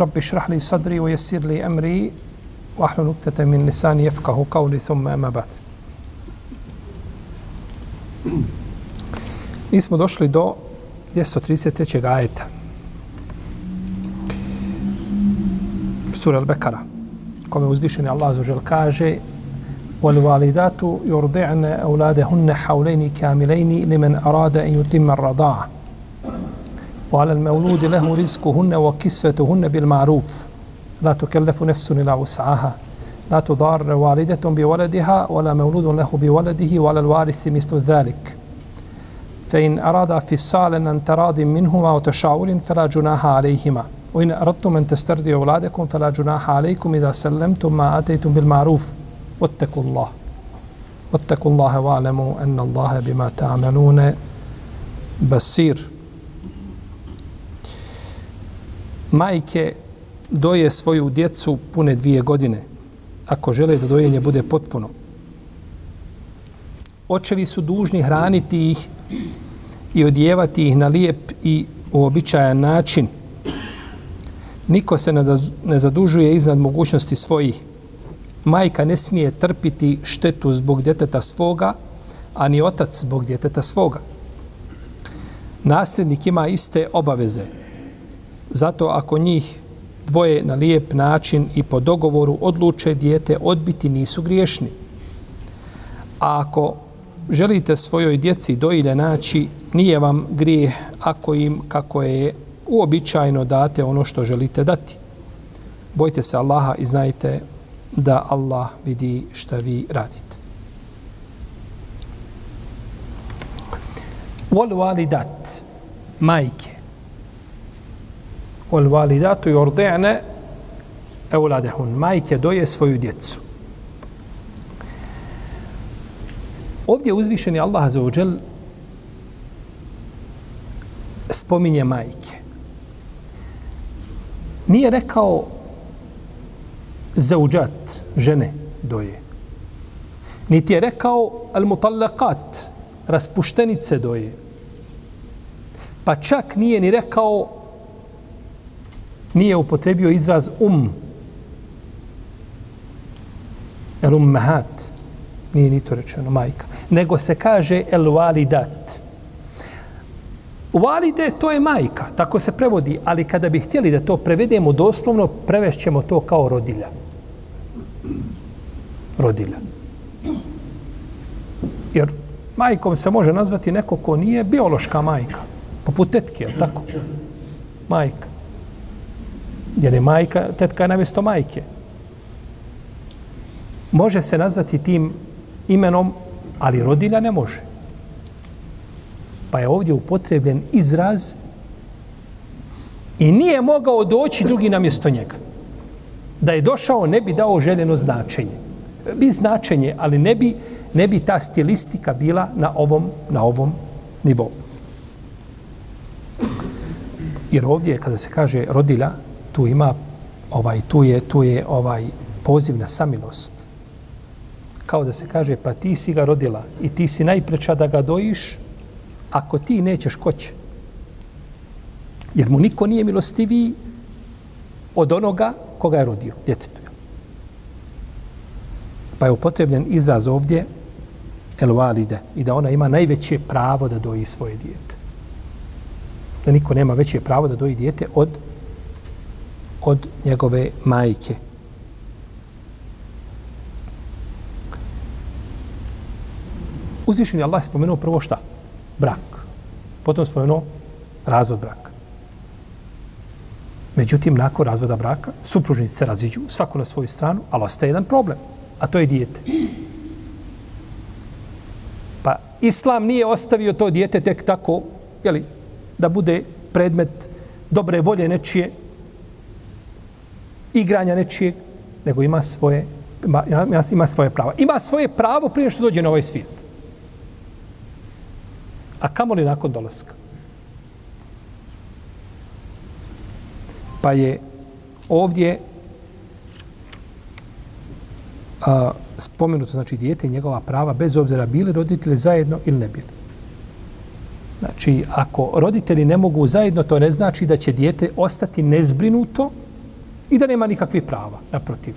رب اشرح لي صدري ويسر لي أمري واحلل نكتة من لساني يفقه قولي ثم أما بعد Mi smo došli do 233. ajeta. Sura Al-Bekara. Kome uzdišeni Allah zaođel kaže وَالْوَالِدَاتُ يُرْضِعْنَ أَوْلَادَهُنَّ حَوْلَيْنِ كَامِلَيْنِ لِمَنْ أَرَادَ أَنْ يُتِمَّ الرَّضَاعَ وعلى المولود له رزقهن وكسوتهن بالمعروف. لا تكلف نفس إلا وسعها. لا تضار والدة بولدها ولا مولود له بولده ولا الوارث مثل ذلك. فإن أراد فصالا أن تراض منهما وتشاور فلا جناح عليهما. وإن أردتم أن تسترضي أولادكم فلا جناح عليكم إذا سلمتم ما آتيتم بالمعروف. واتقوا الله. واتقوا الله واعلموا أن الله بما تعملون بصير. Majke doje svoju djecu pune dvije godine, ako žele da dojenje bude potpuno. Očevi su dužni hraniti ih i odjevati ih na lijep i uobičajan način. Niko se ne zadužuje iznad mogućnosti svojih. Majka ne smije trpiti štetu zbog djeteta svoga, a ni otac zbog djeteta svoga. Nasljednik ima iste obaveze, Zato ako njih dvoje na lijep način i po dogovoru odluče dijete odbiti, nisu griješni. A ako želite svojoj djeci doilje naći, nije vam grijeh ako im, kako je uobičajno date ono što želite dati. Bojte se Allaha i znajte da Allah vidi šta vi radite. Wal walidat, majke, wal walidatu yurdi'na euladehun. majke doje svoju djecu. Ovdje uzvišeni Allah za ođel spominje majke. Nije rekao zauđat žene doje. Niti je rekao al-mutallakat, raspuštenice doje. Pa čak nije ni rekao nije upotrebio izraz um. El ummahat. Nije ni to rečeno, majka. Nego se kaže el walidat. Walide, to je majka, tako se prevodi, ali kada bi htjeli da to prevedemo doslovno, prevešćemo to kao rodilja. Rodilja. Jer majkom se može nazvati neko ko nije biološka majka. Poput tetke, tako? Majka. Jer je majka, tetka je namjesto majke. Može se nazvati tim imenom, ali rodilja ne može. Pa je ovdje upotrebljen izraz i nije mogao doći drugi namjesto njega. Da je došao, ne bi dao željeno značenje. Bi značenje, ali ne bi, ne bi ta stilistika bila na ovom, na ovom nivou. Jer ovdje, kada se kaže rodilja, tu ima ovaj tu je tu je ovaj poziv na samilost. Kao da se kaže pa ti si ga rodila i ti si najpreča da ga dojiš ako ti nećeš ko će? Jer mu niko nije milostiviji od onoga koga je rodio djetetu pa je upotrebljen izraz ovdje el valide i da ona ima najveće pravo da doji svoje dijete. Da niko nema veće pravo da doji dijete od od njegove majke. Uzvišen je Allah spomenuo prvo šta? Brak. Potom spomenuo razvod braka. Međutim, nakon razvoda braka, supružnici se raziđu, svako na svoju stranu, ali ostaje jedan problem, a to je dijete. Pa Islam nije ostavio to dijete tek tako, jeli, da bude predmet dobre volje nečije, igranja nečijeg, nego ima svoje, ima, ima, ima svoje pravo. Ima svoje pravo prije što dođe na ovaj svijet. A kamo li nakon dolaska? Pa je ovdje a, spomenuto, znači, dijete i njegova prava, bez obzira bili roditelji zajedno ili ne bili. Znači, ako roditelji ne mogu zajedno, to ne znači da će dijete ostati nezbrinuto i da nema nikakvih prava, naprotiv.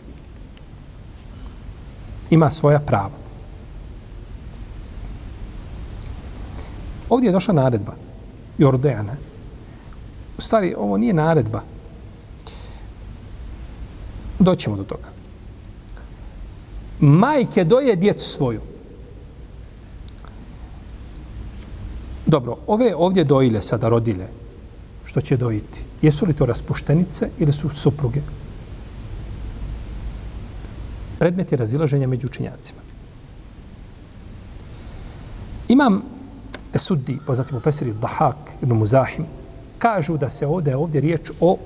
Ima svoja prava. Ovdje je došla naredba. Jordana. U stvari, ovo nije naredba. Doćemo do toga. Majke doje djecu svoju. Dobro, ove ovdje dojile sada rodile, što će dojiti? Jesu li to raspuštenice ili su supruge? Predmet je razilaženja među učinjacima. Imam Esuddi, poznati mu Fesiri Dahak ibn Muzahim, kažu da se ovdje ovdje riječ o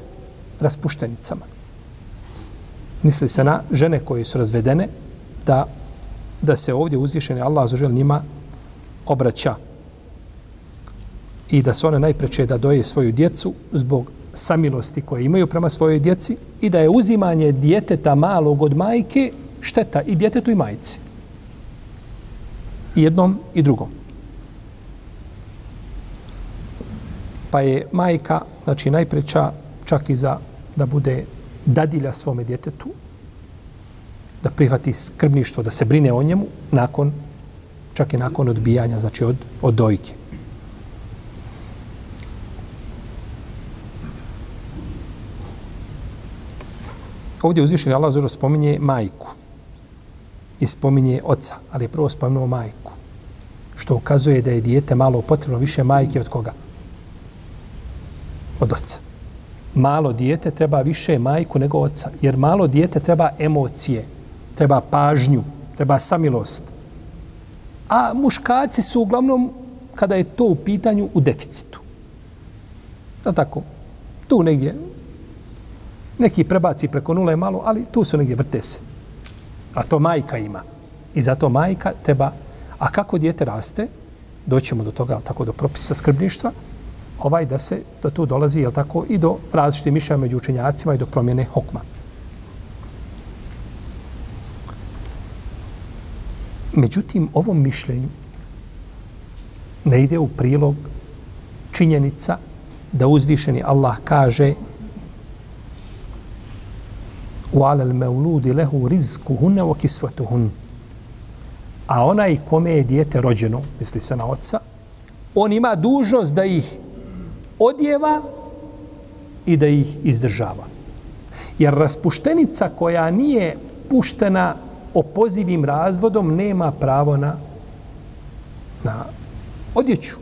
raspuštenicama. Misli se na žene koje su razvedene, da, da se ovdje uzvišeni Allah zažel njima obraća i da su one najpreče da doje svoju djecu zbog samilosti koje imaju prema svojoj djeci i da je uzimanje djeteta malog od majke šteta i djetetu i majci. I jednom i drugom. Pa je majka, znači najpreča čak i za da bude dadilja svome djetetu, da prihvati skrbništvo, da se brine o njemu nakon, čak i nakon odbijanja, znači od, od dojke. Ovdje uzvišeni Allah zelo spominje majku i spominje oca, ali je prvo spomenuo majku, što ukazuje da je dijete malo potrebno više majke od koga? Od oca. Malo dijete treba više majku nego oca, jer malo dijete treba emocije, treba pažnju, treba samilost. A muškarci su uglavnom, kada je to u pitanju, u deficitu. Da tako? Tu negdje, Neki prebaci preko nule malo, ali tu su negdje vrte se. A to majka ima. I zato majka treba... A kako dijete raste, doćemo do toga, tako do propisa skrbništva, ovaj da se do tu dolazi, jel tako, i do različite mišlja među učenjacima i do promjene hokma. Međutim, ovom mišljenju ne ide u prilog činjenica da uzvišeni Allah kaže وعلى المولود له رزقهن وكسوتهن a onaj kome je dijete rođeno, misli se na oca, on ima dužnost da ih odjeva i da ih izdržava. Jer raspuštenica koja nije puštena opozivim razvodom nema pravo na, na odjeću.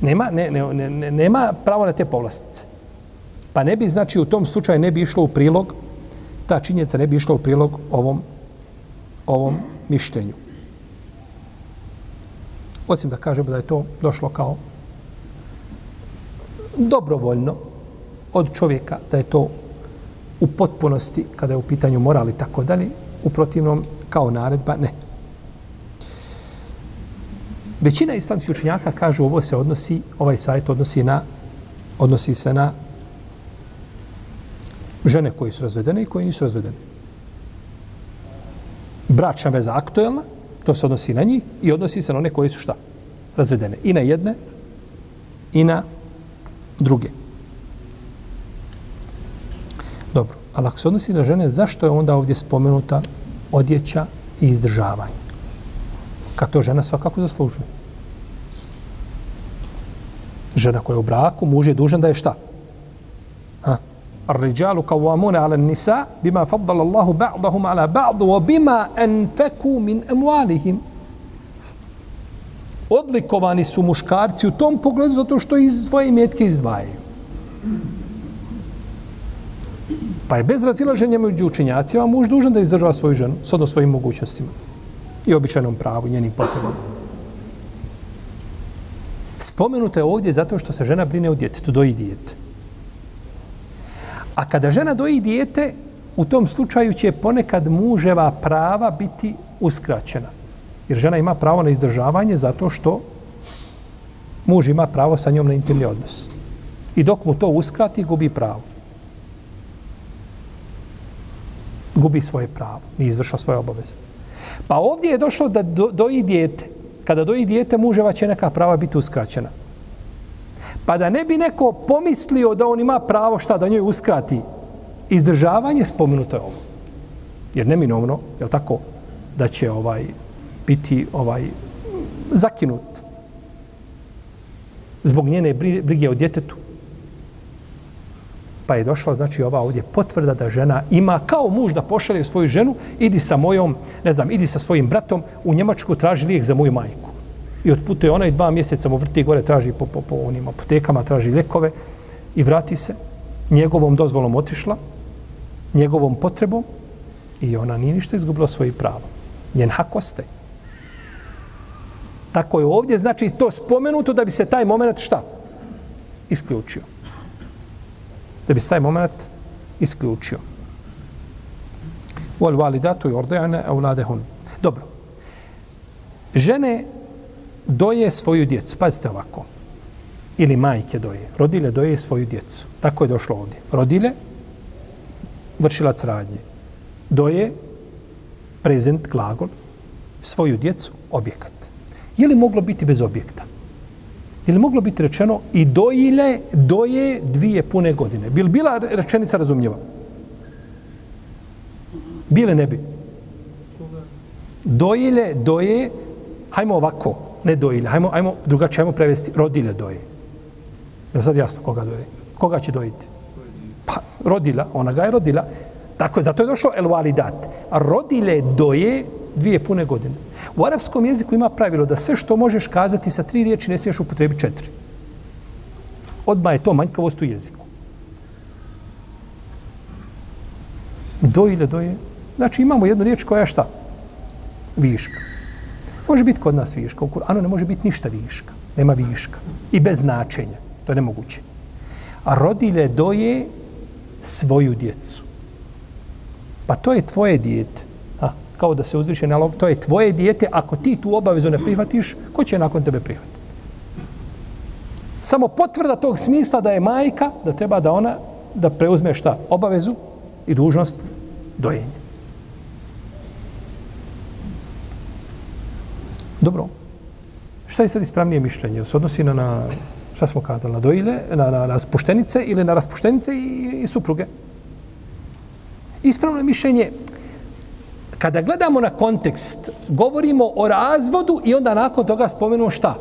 Nema, ne, ne, ne, nema pravo na te povlastice. Pa ne bi, znači, u tom slučaju ne bi išlo u prilog, ta činjenica ne bi išla u prilog ovom, ovom mišljenju. Osim da kažemo da je to došlo kao dobrovoljno od čovjeka, da je to u potpunosti, kada je u pitanju moral i tako dalje, u protivnom kao naredba, ne. Većina islamskih učenjaka kažu ovo se odnosi, ovaj sajt odnosi na odnosi se na žene koji su razvedene i koji nisu razvedene. Bračna veza aktuelna, to se odnosi na njih i odnosi se na one koji su šta? Razvedene. I na jedne i na druge. Dobro, ali ako se odnosi na žene, zašto je onda ovdje spomenuta odjeća i izdržavanje? Kad to žena svakako zaslužuje. Žena koja je u braku, muž je dužan da je šta? Ha? الرجال قوامون على النساء بما فضل الله بعضهم على بعض وبما أنفكوا من أموالهم odlikovani su muškarci u tom pogledu zato što iz svoje imetke izdvajaju. Pa je bez razilaženja među učenjacima muž dužan da izdržava svoju ženu s odno svojim mogućnostima i običajnom pravu, njenim potrebama. Spomenuto je ovdje zato što se žena brine o djetetu, doji dijete. A kada žena doji dijete, u tom slučaju će ponekad muževa prava biti uskraćena. Jer žena ima pravo na izdržavanje zato što muž ima pravo sa njom na intimni odnos. I dok mu to uskrati, gubi pravo. Gubi svoje pravo. Nije izvršao svoje obaveze. Pa ovdje je došlo da do, doji dijete. Kada doji dijete, muževa će neka prava biti uskraćena. Pa da ne bi neko pomislio da on ima pravo šta da njoj uskrati izdržavanje, spomenuto je ovo. Jer neminovno, je li tako, da će ovaj biti ovaj zakinut zbog njene brige o djetetu. Pa je došla, znači, ova ovdje potvrda da žena ima kao muž da pošalje svoju ženu, idi sa mojom, ne znam, idi sa svojim bratom u Njemačku, traži lijek za moju majku. I otputuje ona i dva mjeseca mu vrti gore, traži po, po, po onim apotekama, traži ljekove i vrati se. Njegovom dozvolom otišla, njegovom potrebom i ona nije ništa izgubila svoje pravo. Njen hak ostaje. Tako je ovdje, znači to spomenuto da bi se taj moment šta? Isključio. Da bi se taj moment isključio. Wal validatu yurdina awladahun. Dobro. Žene doje svoju djecu. Pazite ovako. Ili majke doje. Rodile doje svoju djecu. Tako je došlo ovdje. Rodile vršilac radnje. Doje prezent glagol svoju djecu objekat. Je li moglo biti bez objekta? Je li moglo biti rečeno i dojile doje dvije pune godine? Bil bila rečenica razumljiva? Bile ne bi. Dojile doje, hajmo ovako, ne dojilja. hajmo, hajmo drugačije, hajmo prevesti, rodile doje. Je sad jasno koga doje? Koga će dojiti? Pa, rodila, ona ga je rodila. Tako je, zato je došlo el validat. A rodile doje dvije pune godine. U arapskom jeziku ima pravilo da sve što možeš kazati sa tri riječi ne smiješ upotrebiti četiri. Odmah je to manjkavost u jeziku. Do ili. Znači imamo jednu riječ koja je šta? Viška. Može biti kod nas viška. U Kur'anu ne može biti ništa viška. Nema viška. I bez značenja. To je nemoguće. A rodile doje svoju djecu. Pa to je tvoje dijete A, kao da se uzviše na to je tvoje dijete, ako ti tu obavezu ne prihvatiš, ko će nakon tebe prihvatiti? Samo potvrda tog smisla da je majka, da treba da ona da preuzme šta? Obavezu i dužnost dojenja. Dobro. Šta je sad ispravnije mišljenje? Se odnosi na, na šta smo kazali, na dojile, na, na raspuštenice ili na raspuštenice i, i supruge? Ispravno je mišljenje, kada gledamo na kontekst, govorimo o razvodu i onda nakon toga spomenemo šta?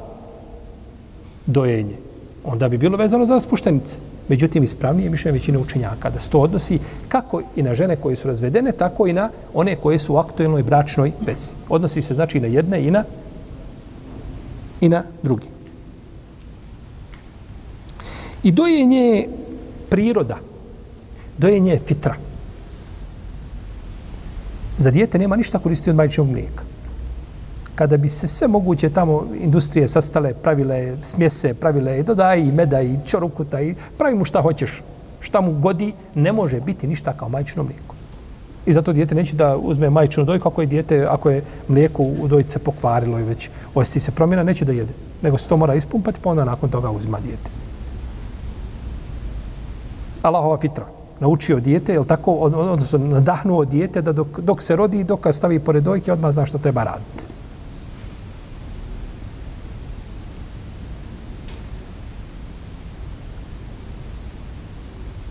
Dojenje. Onda bi bilo vezano za spuštenice. Međutim, ispravnije mišljenje većine učenjaka da se to odnosi kako i na žene koje su razvedene, tako i na one koje su u aktuelnoj bračnoj vezi. Odnosi se znači na jedne i na, i na drugi. I dojenje je priroda. Dojenje je fitra za dijete nema ništa koristi od majčinog mlijeka. Kada bi se sve moguće tamo industrije sastale, pravile smjese, pravile i dodaj i meda i čorukuta i pravi mu šta hoćeš, šta mu godi, ne može biti ništa kao majčino mlijeko. I zato dijete neće da uzme majčinu dojku ako je dijete, ako je mlijeko u dojce pokvarilo i već osjeti se promjena, neće da jede. Nego se to mora ispumpati, pa onda nakon toga uzma dijete. Allahova fitra naučio dijete, je tako, odnosno nadahnuo dijete da dok, dok se rodi, dok stavi pored dojke, odmah zna što treba raditi.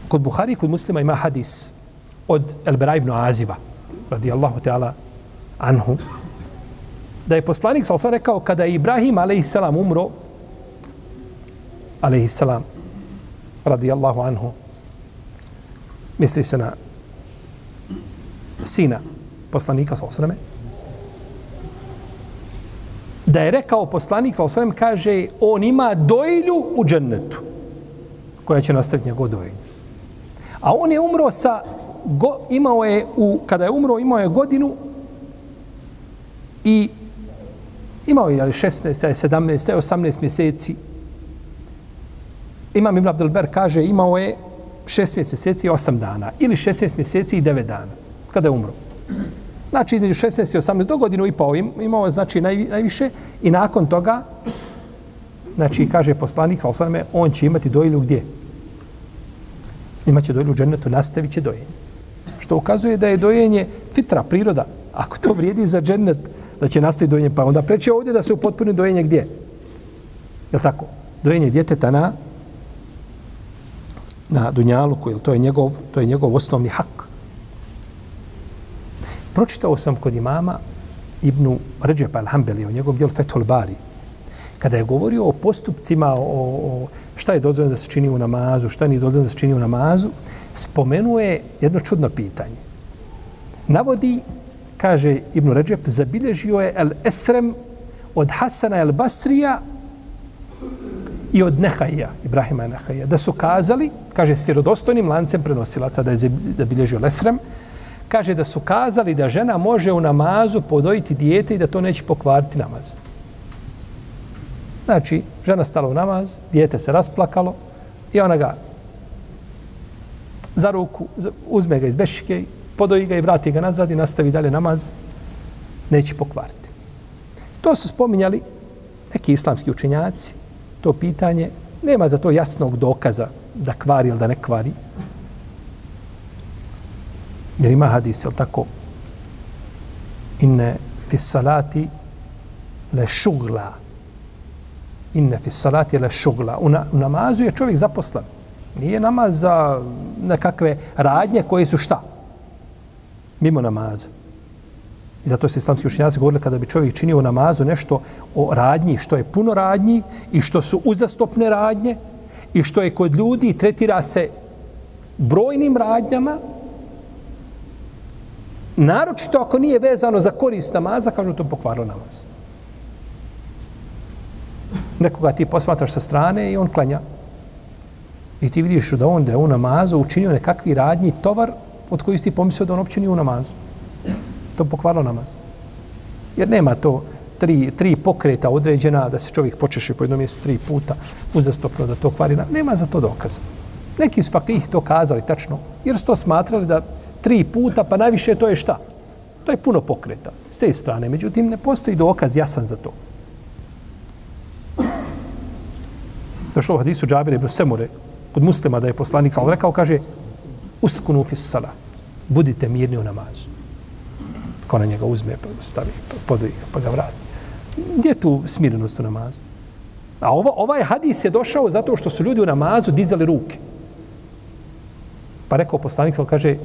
Kod Buhari kod muslima ima hadis od Elbera ibn Aziba, radijallahu ta'ala anhu, da je poslanik sal rekao kada je Ibrahim a.s. umro, a.s. radijallahu anhu, misli se na sina poslanika sa osrame, da je rekao poslanik sa osrame, kaže, on ima dojlju u džennetu, koja će nastaviti njegov dojlju. A on je umro sa, go, imao je, u, kada je umro, imao je godinu i imao je ali 16, 17, 18 mjeseci. Imam Ibn Abdelber kaže, imao je 6 mjeseci i 8 dana ili 16 mjeseci i 9 dana kada je umro. Znači, između 16 i 18 do godinu i pol imao znači naj, najviše i nakon toga znači, kaže poslanik, sallam, on će imati dojilju gdje? Imaće dojilju u džennetu, nastavit će dojenje. Što ukazuje da je dojenje fitra, priroda. Ako to vrijedi za džennet, da će nastaviti dojenje, pa onda preće ovdje da se upotpuni dojenje gdje? Je tako? Dojenje djeteta na na Dunjaluku, jer to je njegov, to je njegov osnovni hak. Pročitao sam kod imama Ibnu Ređepa al-Hambeli, o njegovom dijelu Fethul Bari, kada je govorio o postupcima, o, o šta je dozvoljeno da se čini u namazu, šta nije dozvoljeno da se čini u namazu, spomenuje jedno čudno pitanje. Navodi, kaže Ibn Ređep, zabilježio je El Esrem od Hasana El Basrija i od Nehaija, Ibrahima Nehaija, da su kazali, kaže s vjerodostojnim lancem prenosilaca da je zabilježio El Esrem, kaže da su kazali da žena može u namazu podojiti dijete i da to neće pokvariti namaz. Znači, žena stala u namaz, dijete se rasplakalo i ona ga za ruku, uzme ga iz bešike, podoji ga i vrati ga nazad i nastavi dalje namaz, neće pokvariti. To su spominjali neki islamski učenjaci, to pitanje, nema za to jasnog dokaza da kvari ili da ne kvari. Jer ima hadis, je tako? Inne fis salati le šugla. Inne fi salati la šugla. U, na, u namazu je čovjek zaposlen. Nije namaz za nekakve radnje koje su šta? Mimo namaza. I zato se islamski učenjaci govorili kada bi čovjek činio u namazu nešto o radnji, što je puno radnji i što su uzastopne radnje i što je kod ljudi tretira se brojnim radnjama, naročito ako nije vezano za korist namaza, kažu to pokvarilo namaz. Nekoga ti posmatraš sa strane i on klanja. I ti vidiš da on da je u namazu učinio nekakvi radnji tovar od koji ti pomislio da on uopće nije u namazu. To pokvarilo namaz. Jer nema to tri, tri pokreta određena da se čovjek počeše po jednom mjestu tri puta uzastopno da to kvari. Nema za to dokaza. Neki su fakih to kazali tačno, jer su to smatrali da tri puta, pa najviše to je šta? To je puno pokreta s te strane. Međutim, ne postoji dokaz jasan za to. Došlo u hadisu Džabir ibn Semure, kod muslima da je poslanik sal rekao, kaže uskunu fis sala, budite mirni u namazu. Ko na njega uzme, pa stavi, pa pa ga vrati. Gdje je tu smirenost u namazu? A ovo, ovaj hadis je došao zato što su ljudi u namazu dizali ruke. Pa rekao poslanik, sal kaže,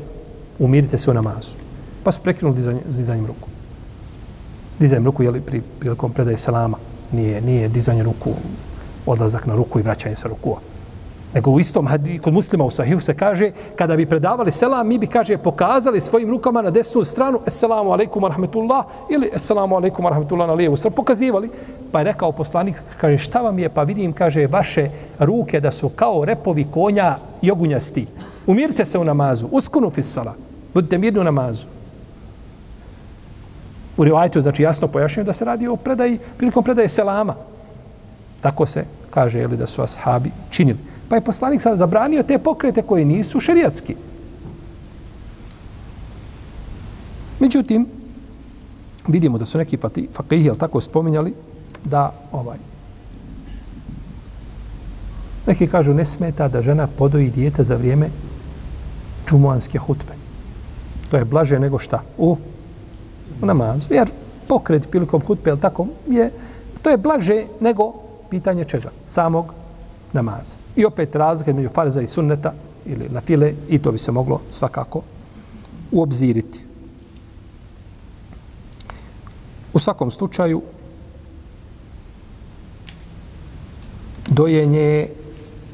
umirite se u namazu. Pa su prekinuli dizanje, dizanjem ruku. Dizanjem ruku, jeli, pri, prilikom predaje salama, nije, nije dizanje ruku, odlazak na ruku i vraćanje sa rukua. Nego u istom, kod muslima u sahihu se kaže, kada bi predavali selam, mi bi, kaže, pokazali svojim rukama na desnu stranu, Assalamu alaikum rahmetullah, ili Assalamu alaikum rahmetullah na lijevu stranu, pokazivali. Pa je rekao poslanik, kaže, šta vam je, pa vidim, kaže, vaše ruke da su kao repovi konja jogunjasti. Umirite se u namazu, uskunu fissala, budite mirni u namazu. U rivajtu, znači, jasno pojašnjaju da se radi o predaji, prilikom predaje selama. Tako se kaže, jeli, da su ashabi činili. Pa je poslanik sad zabranio te pokrete koje nisu šerijatski. Međutim, vidimo da su neki fakihi, jel tako, spominjali da ovaj neki kažu ne smeta da žena podoji dijete za vrijeme džumuanske hutbe. To je blaže nego šta? U, u namazu. Jer pokret prilikom hutbe, jel tako, je, to je blaže nego pitanje čega? Samog namaza. I opet razlika među farza i sunneta ili na file i to bi se moglo svakako uobziriti. U svakom slučaju dojenje je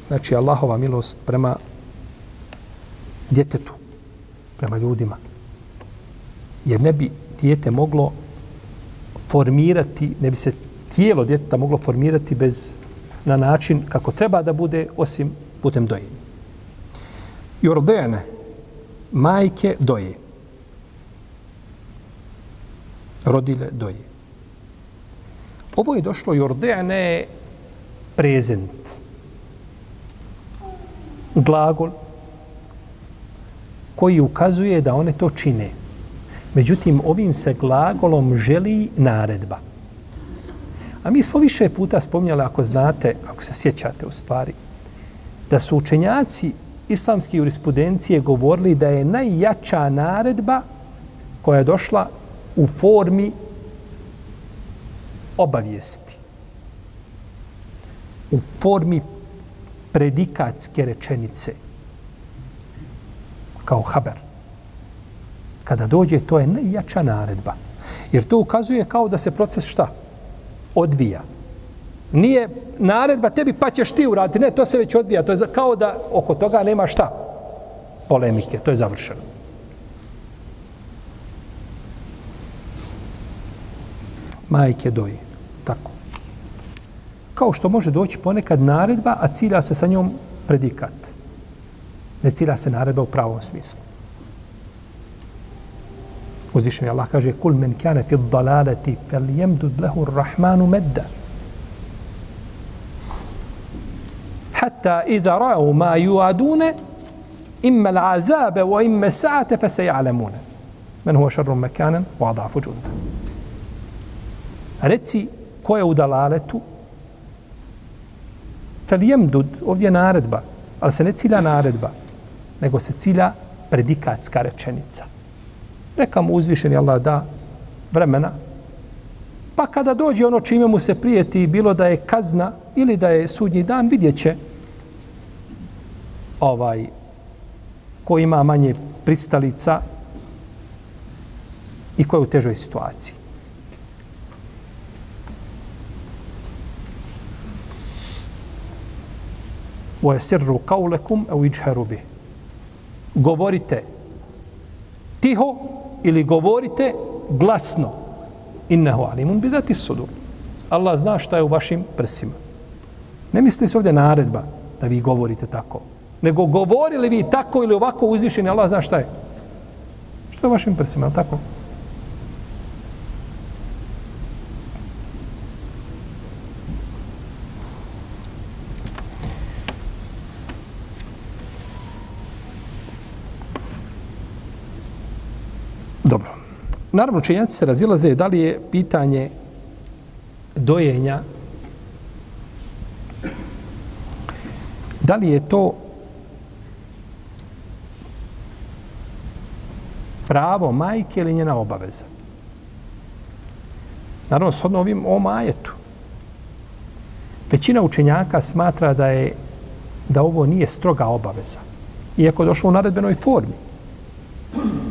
znači Allahova milost prema djetetu, prema ljudima. Jer ne bi dijete moglo formirati, ne bi se tijelo djeteta moglo formirati bez na način kako treba da bude, osim putem dojenja. Jordene, majke doje. Rodile doje. Ovo je došlo Jordene prezent. Glagol koji ukazuje da one to čine. Međutim, ovim se glagolom želi naredba. A mi smo više puta spominjali, ako znate, ako se sjećate u stvari, da su učenjaci islamske jurisprudencije govorili da je najjača naredba koja je došla u formi obavijesti. U formi predikatske rečenice. Kao haber. Kada dođe, to je najjača naredba. Jer to ukazuje kao da se proces šta? Odvija. Nije naredba tebi pa ćeš ti uraditi. Ne, to se već odvija. To je kao da oko toga nema šta? Polemike. To je završeno. Majke doji. Tako. Kao što može doći ponekad naredba, a cilja se sa njom predikat. Ne cilja se naredba u pravom smislu. Uzvišen Allah kaže kul men kane fi dalalati fel jemdud lehu rahmanu medda. Hatta idha ra'u ma yuadune imma l'azabe wa imma sa'ate fa se ja'lamune. Men huwa šarrum mekanen wa adafu džunda. Reci ko je u dalaletu fel jemdud, ovdje je naredba, ali se ne cilja naredba, nego se cilja predikatska rečenica. Neka mu uzvišeni Allah da vremena. Pa kada dođe ono čime mu se prijeti, bilo da je kazna ili da je sudnji dan, vidjet će ovaj, ko ima manje pristalica i ko je u težoj situaciji. Wa yasirru qawlakum aw ijharu bih. Govorite tiho ili govorite glasno. Innehu alimun bi dati sudur. Allah zna šta je u vašim prsima. Ne mislite se ovdje naredba da vi govorite tako. Nego govorili vi tako ili ovako uzvišeni, Allah zna šta je. Što je u vašim prsima, tako? Dobro. Naravno, činjaci se razilaze da li je pitanje dojenja da li je to pravo majke ili njena obaveza. Naravno, s ovim o majetu. Većina učenjaka smatra da je da ovo nije stroga obaveza. Iako je došlo u naredbenoj formi.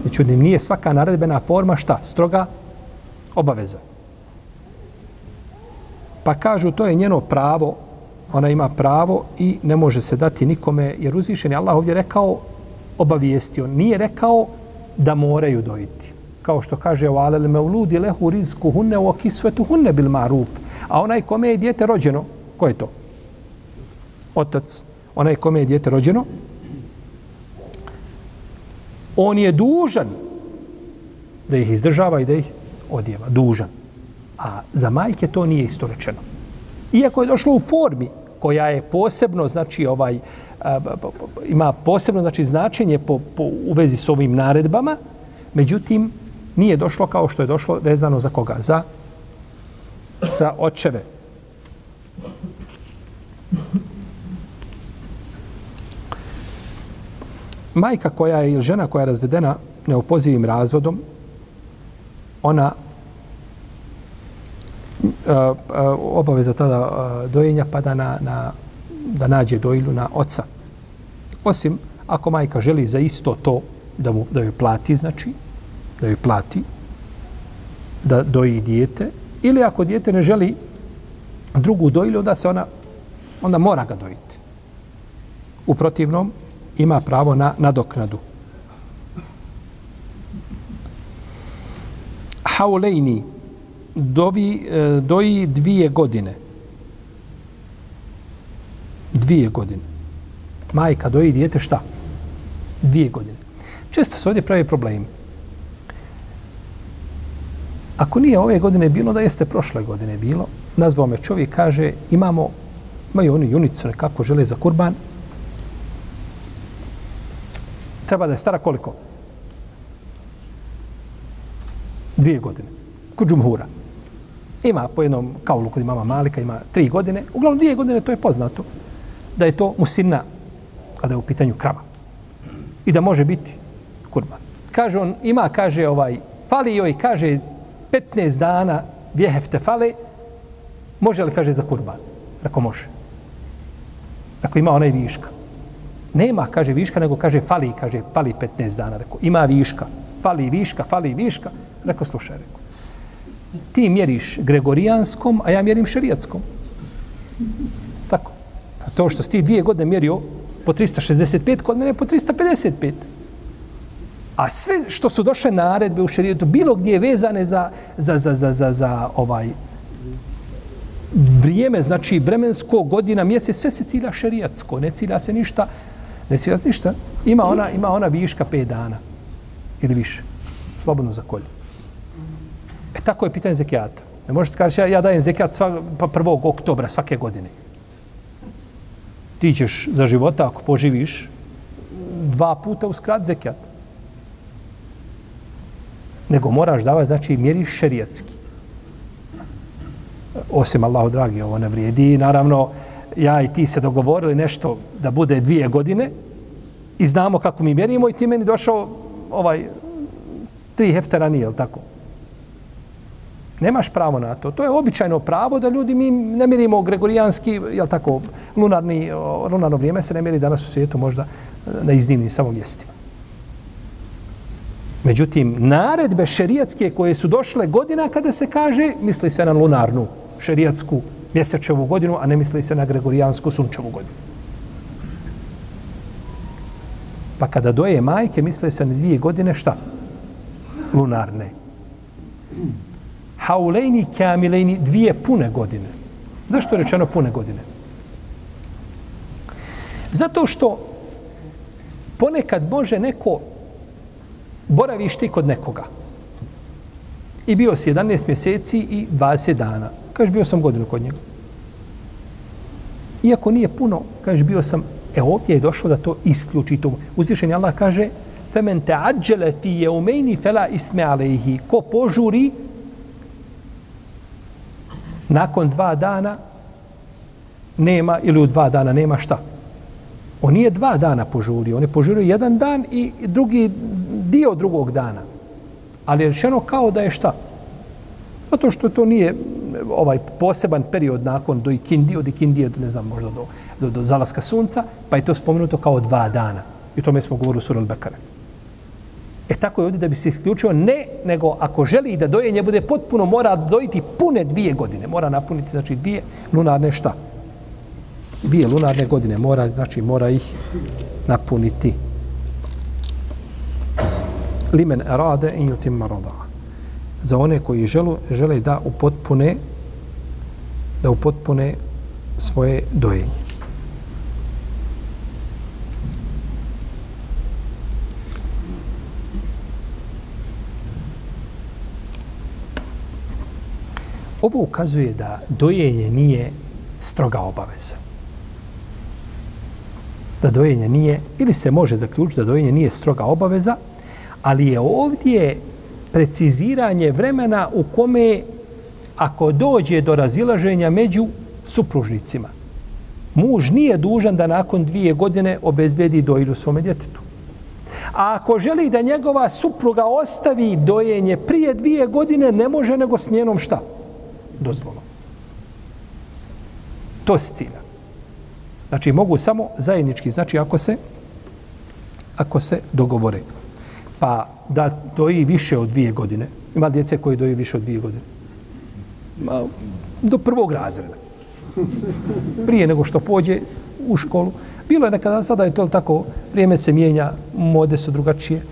Međutim, nije svaka naredbena forma šta? Stroga obaveza. Pa kažu, to je njeno pravo, ona ima pravo i ne može se dati nikome, jer uzvišen je Allah ovdje rekao, obavijestio. Nije rekao da moraju dojiti. Kao što kaže o alel meuludi lehu rizku hunne o kisvetu hunne bil maruf. A onaj kome je dijete rođeno, ko je to? Otac. Onaj kome je dijete rođeno, on je dužan da ih izdržava i da ih odjeva. Dužan. A za majke to nije isto rečeno. Iako je došlo u formi koja je posebno, znači, ovaj, ima posebno znači, značenje po, po, u vezi s ovim naredbama, međutim, nije došlo kao što je došlo vezano za koga? Za, za očeve. Majka koja je ili žena koja je razvedena neopozivim razvodom, ona uh, uh, obaveza tada dojenja pada na, na, da nađe dojlu na oca. Osim ako majka želi za isto to da, mu, da joj plati, znači, da joj plati, da doji dijete, ili ako dijete ne želi drugu dojilu, onda se ona, onda mora ga dojiti. U protivnom, ima pravo na nadoknadu. Haulejni dovi, e, doji dvije godine. Dvije godine. Majka doji dijete šta? Dvije godine. Često se ovdje pravi problemi. Ako nije ove godine bilo, da jeste prošle godine bilo, nazvao me čovjek, kaže, imamo, imaju oni junicu nekako žele za kurban, Treba da je stara koliko? Dvije godine. Kod džumhura. Ima po jednom kaulu kod mama Malika, ima tri godine. Uglavnom dvije godine, to je poznato. Da je to musinna kada je u pitanju krava. I da može biti kurban. Kaže on, ima, kaže ovaj, fali joj, kaže, 15 dana vjehefte fale, može li, kaže, za kurban? Rako može. Rako ima onaj viška. Nema, kaže, viška, nego kaže, fali, kaže, fali 15 dana. Rekao, ima viška. Fali viška, fali viška. Rekao, slušaj, rekao. Ti mjeriš gregorijanskom, a ja mjerim šerijatskom. Tako. To što si ti dvije godine mjerio po 365, kod mene po 355. A sve što su došle naredbe u šerijetu, bilo gdje je vezane za, za, za, za, za, za ovaj vrijeme, znači vremensko, godina, mjesec, sve se cilja šerijatsko, ne cilja se ništa, ne cilja ništa. Ima ona, ima ona viška 5 dana ili više, slobodno za kolje. E tako je pitanje zekijata. Ne možete kaži, ja, ja dajem zekijat sva, pa prvog oktobra svake godine. Ti ćeš za života, ako poživiš, dva puta uskrat zekijat nego moraš davati, znači mjeriš šerijatski. Osim Allahu dragi, ovo ne vrijedi. Naravno, ja i ti se dogovorili nešto da bude dvije godine i znamo kako mi mjerimo i ti meni došao ovaj tri heftera nije, tako? Nemaš pravo na to. To je običajno pravo da ljudi mi ne mjerimo gregorijanski, jel tako, lunarni, lunarno vrijeme se ne mjeri danas u svijetu možda e, na iznimnim samo mjestima. Međutim, naredbe šerijatske koje su došle godina kada se kaže, misli se na lunarnu šerijatsku mjesečevu godinu, a ne misli se na gregorijansku sunčevu godinu. Pa kada doje majke, misle se na dvije godine šta? Lunarne. Haulejni kamilejni dvije pune godine. Zašto je rečeno pune godine? Zato što ponekad može neko boraviš ti kod nekoga. I bio si 11 mjeseci i 20 dana. Kaže, bio sam godinu kod njega. Iako nije puno, kaže, bio sam, e ovdje je došlo da to isključi. To. Uzvišen Allah kaže, femen te ađele fi je umejni fela isme. Ko požuri, nakon dva dana, nema, ili u dva dana nema šta? On nije dva dana požurio, on je požurio jedan dan i drugi dio drugog dana. Ali je rečeno kao da je šta? Zato što to nije ovaj poseban period nakon do ikindi, od ikindije, ne znam, možda do, do, do zalaska sunca, pa je to spomenuto kao dva dana. I o tome smo govorili u Surul Bekare. E tako je ovdje da bi se isključio ne, nego ako želi da dojenje bude potpuno, mora dojiti pune dvije godine. Mora napuniti, znači, dvije lunarne šta? Dvije lunarne godine. Mora, znači, mora ih napuniti limen arade in jutim marada. Za one koji želu, žele da upotpune da upotpune svoje dojenje. Ovo ukazuje da dojenje nije stroga obaveza. Da dojenje nije, ili se može zaključiti da dojenje nije stroga obaveza, ali je ovdje preciziranje vremena u kome ako dođe do razilaženja među supružnicima, muž nije dužan da nakon dvije godine obezbedi dojilju svome djetetu. A ako želi da njegova supruga ostavi dojenje prije dvije godine, ne može nego s njenom šta? Dozvolom. To se cilja. Znači, mogu samo zajednički, znači ako se ako se dogovore pa da doji više od dvije godine. Ima djece koji doji više od dvije godine. Ma, do prvog razreda. Prije nego što pođe u školu. Bilo je nekada, sada je to tako, vrijeme se mijenja, mode su drugačije.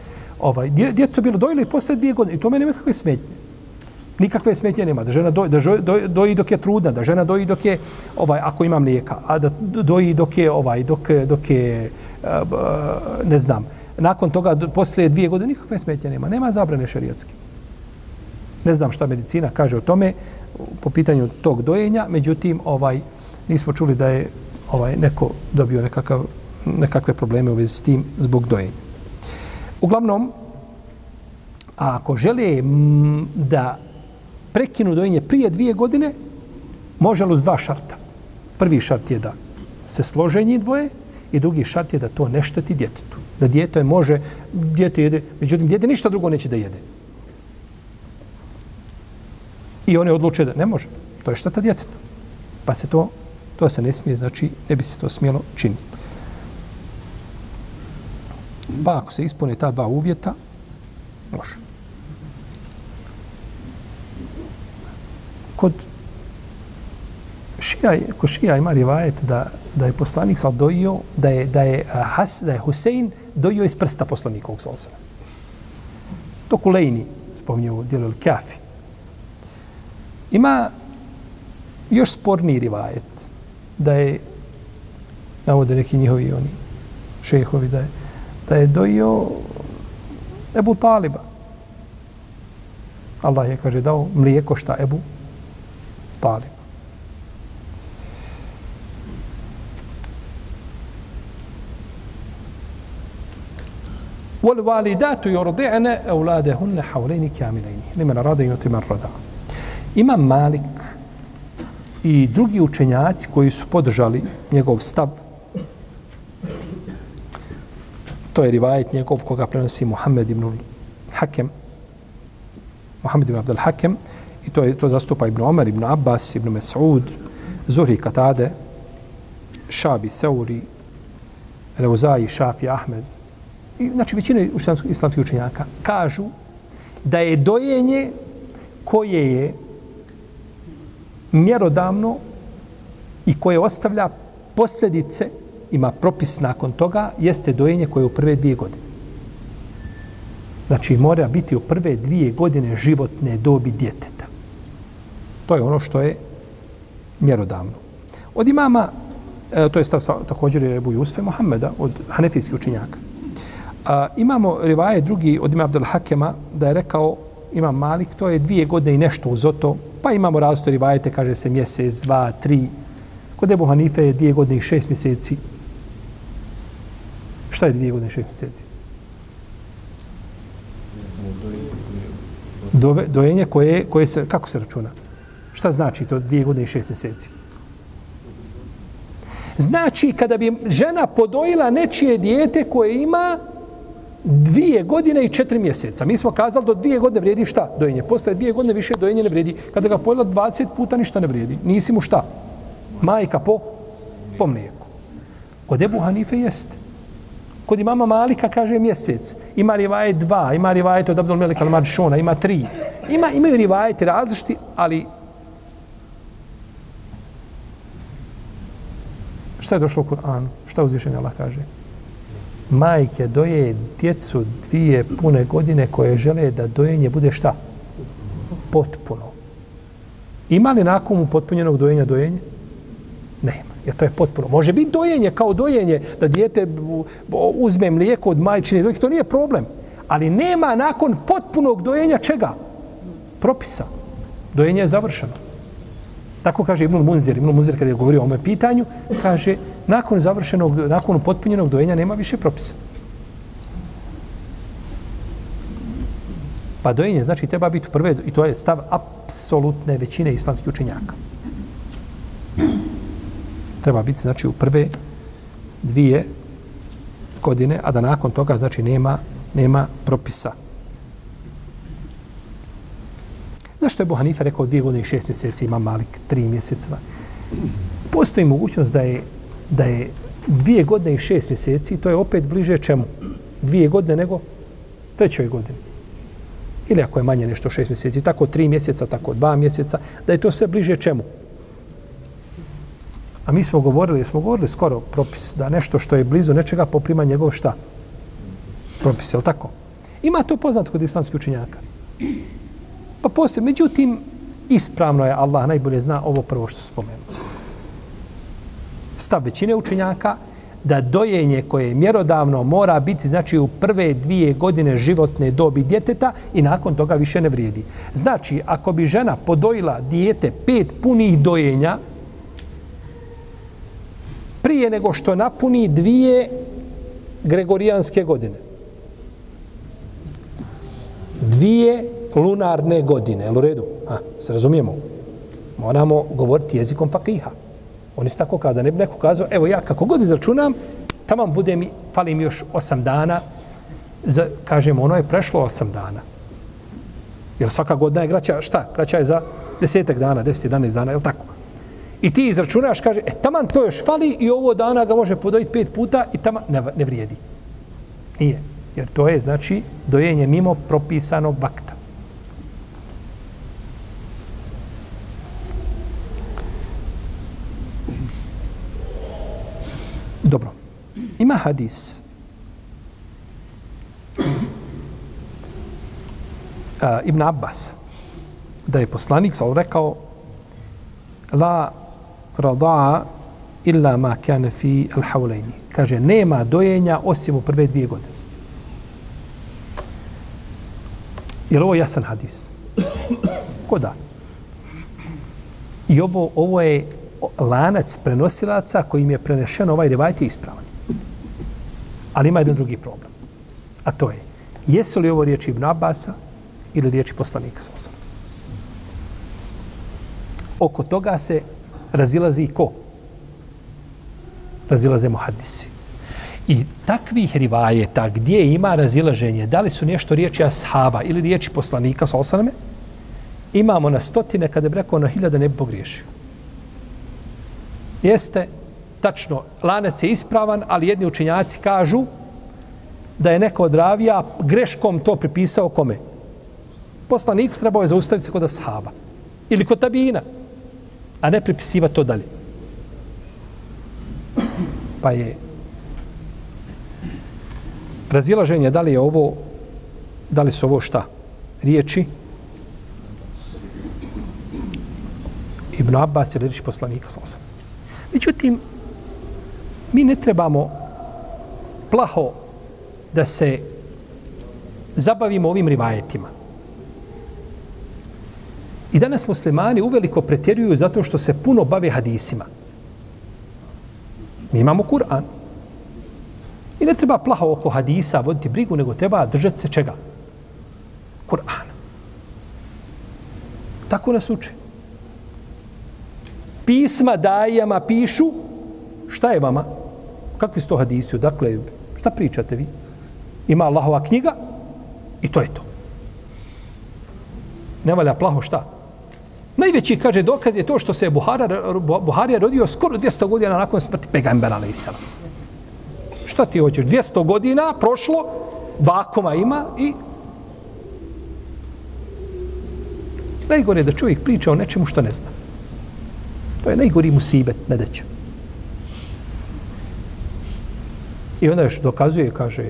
Ovaj, djeco bilo dojilo i posle dvije godine i to mene nekakve smetnje. Nikakve smetnje nema. Da žena doji, da doji, doji dok je trudna, da žena doji dok je, ovaj, ako ima mlijeka, a da doji dok je, ovaj, dok, dok je, eh, ne znam, nakon toga, poslije dvije godine, nikakve smetnje nema. Nema zabrane šarijatske. Ne znam šta medicina kaže o tome po pitanju tog dojenja, međutim, ovaj nismo čuli da je ovaj neko dobio nekakav, nekakve probleme u vezi s tim zbog dojenja. Uglavnom, a ako žele da prekinu dojenje prije dvije godine, može uz dva šarta. Prvi šart je da se slože njih dvoje i drugi šart je da to ne šteti djetetu. Da djete može, djete jede, međutim, djete ništa drugo neće da jede. I one odluče da ne može. To je šteta djetetu. Pa se to, to se ne smije, znači ne bi se to smjelo činiti. Pa ako se ispune ta dva uvjeta, može. Kod šija, kod šija ima rivajet da, da je poslanik sal dojio, da je, da je, Has, da je Husein dojio iz prsta poslanikovog sal To Kulejni spominje u dijelu Kafi. Ima još sporniji rivajet da je navode neki njihovi oni šehovi da je, da je dojio Ebu Taliba. Allah je, kaže, dao mlijeko šta Ebu Talib. والوالدات يرضعن أولادهن حولين كاملين لمن أراد أن يتم الرضا Imam Malik i drugi učenjaci koji su podržali njegov stav, to je rivajet njegov koga prenosi Muhammed ibn Hakem, Muhammed ibn Abdel Hakem, i to, je, to zastupa ibn Omer, ibn Abbas, ibn Mes'ud, Zuhri Katade, Šabi Seuri, Reuzaji, Šafi, Ahmed, i, znači većina islamskih učenjaka, kažu da je dojenje koje je mjerodavno i koje ostavlja posljedice, ima propis nakon toga, jeste dojenje koje je u prve dvije godine. Znači, mora biti u prve dvije godine životne dobi djeteta. To je ono što je mjerodavno. Od imama, e, to je stav također je Ebu Jusfe Mohameda, od hanefijskih učenjaka. A, imamo rivaje drugi od ima Abdel Hakema da je rekao ima Malik, to je dvije godine i nešto uz to, pa imamo različite rivajete, kaže se mjesec, dva, tri. Kod Ebu Hanife je dvije godine i šest mjeseci. Šta je dvije godine i šest mjeseci? Dove, dojenje koje, koje se, kako se računa? Šta znači to dvije godine i šest mjeseci? Znači, kada bi žena podojila nečije dijete koje ima dvije godine i četiri mjeseca. Mi smo kazali do dvije godine vrijedi šta? Dojenje. Posle dvije godine više dojenje ne vrijedi. Kada ga pojela 20 puta ništa ne vrijedi. Nisi mu šta? Majka po, po mlijeku. Kod Ebu Hanife jeste. Kod imama Malika kaže mjesec. Ima rivaje dva, ima rivaje od Abdul Melik al-Maršona, ima tri. Ima, imaju rivaje različiti, ali Šta je došlo u Kur'anu? Šta uzvišenje Allah kaže? Majke doje djecu dvije pune godine koje žele da dojenje bude šta? Potpuno. Ima li nakon upotpunjenog dojenja dojenje? Nema. Jer to je potpuno. Može biti dojenje kao dojenje da dijete uzme mlijeko od majčine dojke. To nije problem. Ali nema nakon potpunog dojenja čega? Propisa. Dojenje je završeno. Tako kaže Ibn Munzir. Ibn Munzir kada je govorio o ovome pitanju, kaže nakon završenog, nakon potpunjenog dojenja nema više propisa. Pa dojenje znači treba biti prve, i to je stav apsolutne većine islamskih učenjaka. Treba biti znači u prve dvije godine, a da nakon toga znači nema, nema propisa. Zašto je Buhanife rekao dvije godine i šest mjeseci, ima Malik tri mjeseca? Postoji mogućnost da je, da je dvije godine i šest mjeseci, to je opet bliže čemu? Dvije godine nego trećoj godini. Ili ako je manje nešto šest mjeseci, tako tri mjeseca, tako dva mjeseca, da je to sve bliže čemu? A mi smo govorili, smo govorili skoro propis da nešto što je blizu nečega poprima njegov šta? Propis, je li tako? Ima to poznat kod islamskih učenjaka. Pa poslije, međutim, ispravno je, Allah najbolje zna ovo prvo što spomenu. Stav većine učenjaka da dojenje koje je mjerodavno mora biti znači u prve dvije godine životne dobi djeteta i nakon toga više ne vrijedi. Znači, ako bi žena podojila dijete pet punih dojenja prije nego što napuni dvije gregorijanske godine. dvije lunarne godine. Jel u redu? A, se razumijemo? Moramo govoriti jezikom fakiha. Oni su tako kada ne bi neko kazao, evo ja kako god izračunam, tamo bude mi, fali mi još osam dana, za, kažemo, ono je prešlo osam dana. Jer svaka godina je graća, šta? Graća je za desetak dana, deset, danes dana, je tako? I ti izračunaš, kaže, e, taman to još fali i ovo dana ga može podojiti pet puta i tamo ne, ne vrijedi. Nije. Jer to je, znači, dojenje mimo propisanog vakta. Dobro. Ima hadis. A, Ibn Abbas. Da je poslanik sal rekao la rada'a illa ma kane fi al hawlaini. Kaže, nema dojenja osim u prve dvije godine. Je li ovo jasan hadis? Ko da? I ovo, ovo je lanac prenosilaca kojim je prenešen ovaj rivajt je ispravan. Ali ima jedan drugi problem. A to je, jesu li ovo riječi Ibn Abasa ili riječi poslanika sa Oko toga se razilazi i ko? Razilaze muhadisi. I takvih rivajeta gdje ima razilaženje, da li su nešto riječi ashaba ili riječi poslanika sa osaname, imamo na stotine, kada bi rekao na hiljada ne bi pogriješio. Jeste, tačno, lanac je ispravan, ali jedni učinjaci kažu da je neko od ravija greškom to pripisao kome? Poslanik trebao je zaustaviti se kod ashaba. Ili kod tabijina. A ne pripisiva to dalje. Pa je razilaženje da li je ovo da li su ovo šta? Riječi Ibn Abbas je riječi poslanika sallallahu Međutim, mi ne trebamo plaho da se zabavimo ovim rivajetima. I danas muslimani uveliko pretjeruju zato što se puno bave hadisima. Mi imamo Kur'an. I ne treba plaho oko hadisa voditi brigu, nego treba držati se čega? Kur'ana. Tako nas uči pisma dajama pišu, šta je vama? Kakvi su to hadisi? Dakle, šta pričate vi? Ima Allahova knjiga i to je to. Ne valja plaho šta? Najveći, kaže, dokaz je to što se Buhara, Buharija rodio skoro 200 godina nakon smrti pegambera ali Isala. Šta ti hoćeš? 200 godina prošlo, vakoma ima i Najgore je da čovjek priča o nečemu što ne zna. To je najgori musibet, ne deće. I onda još dokazuje, kaže,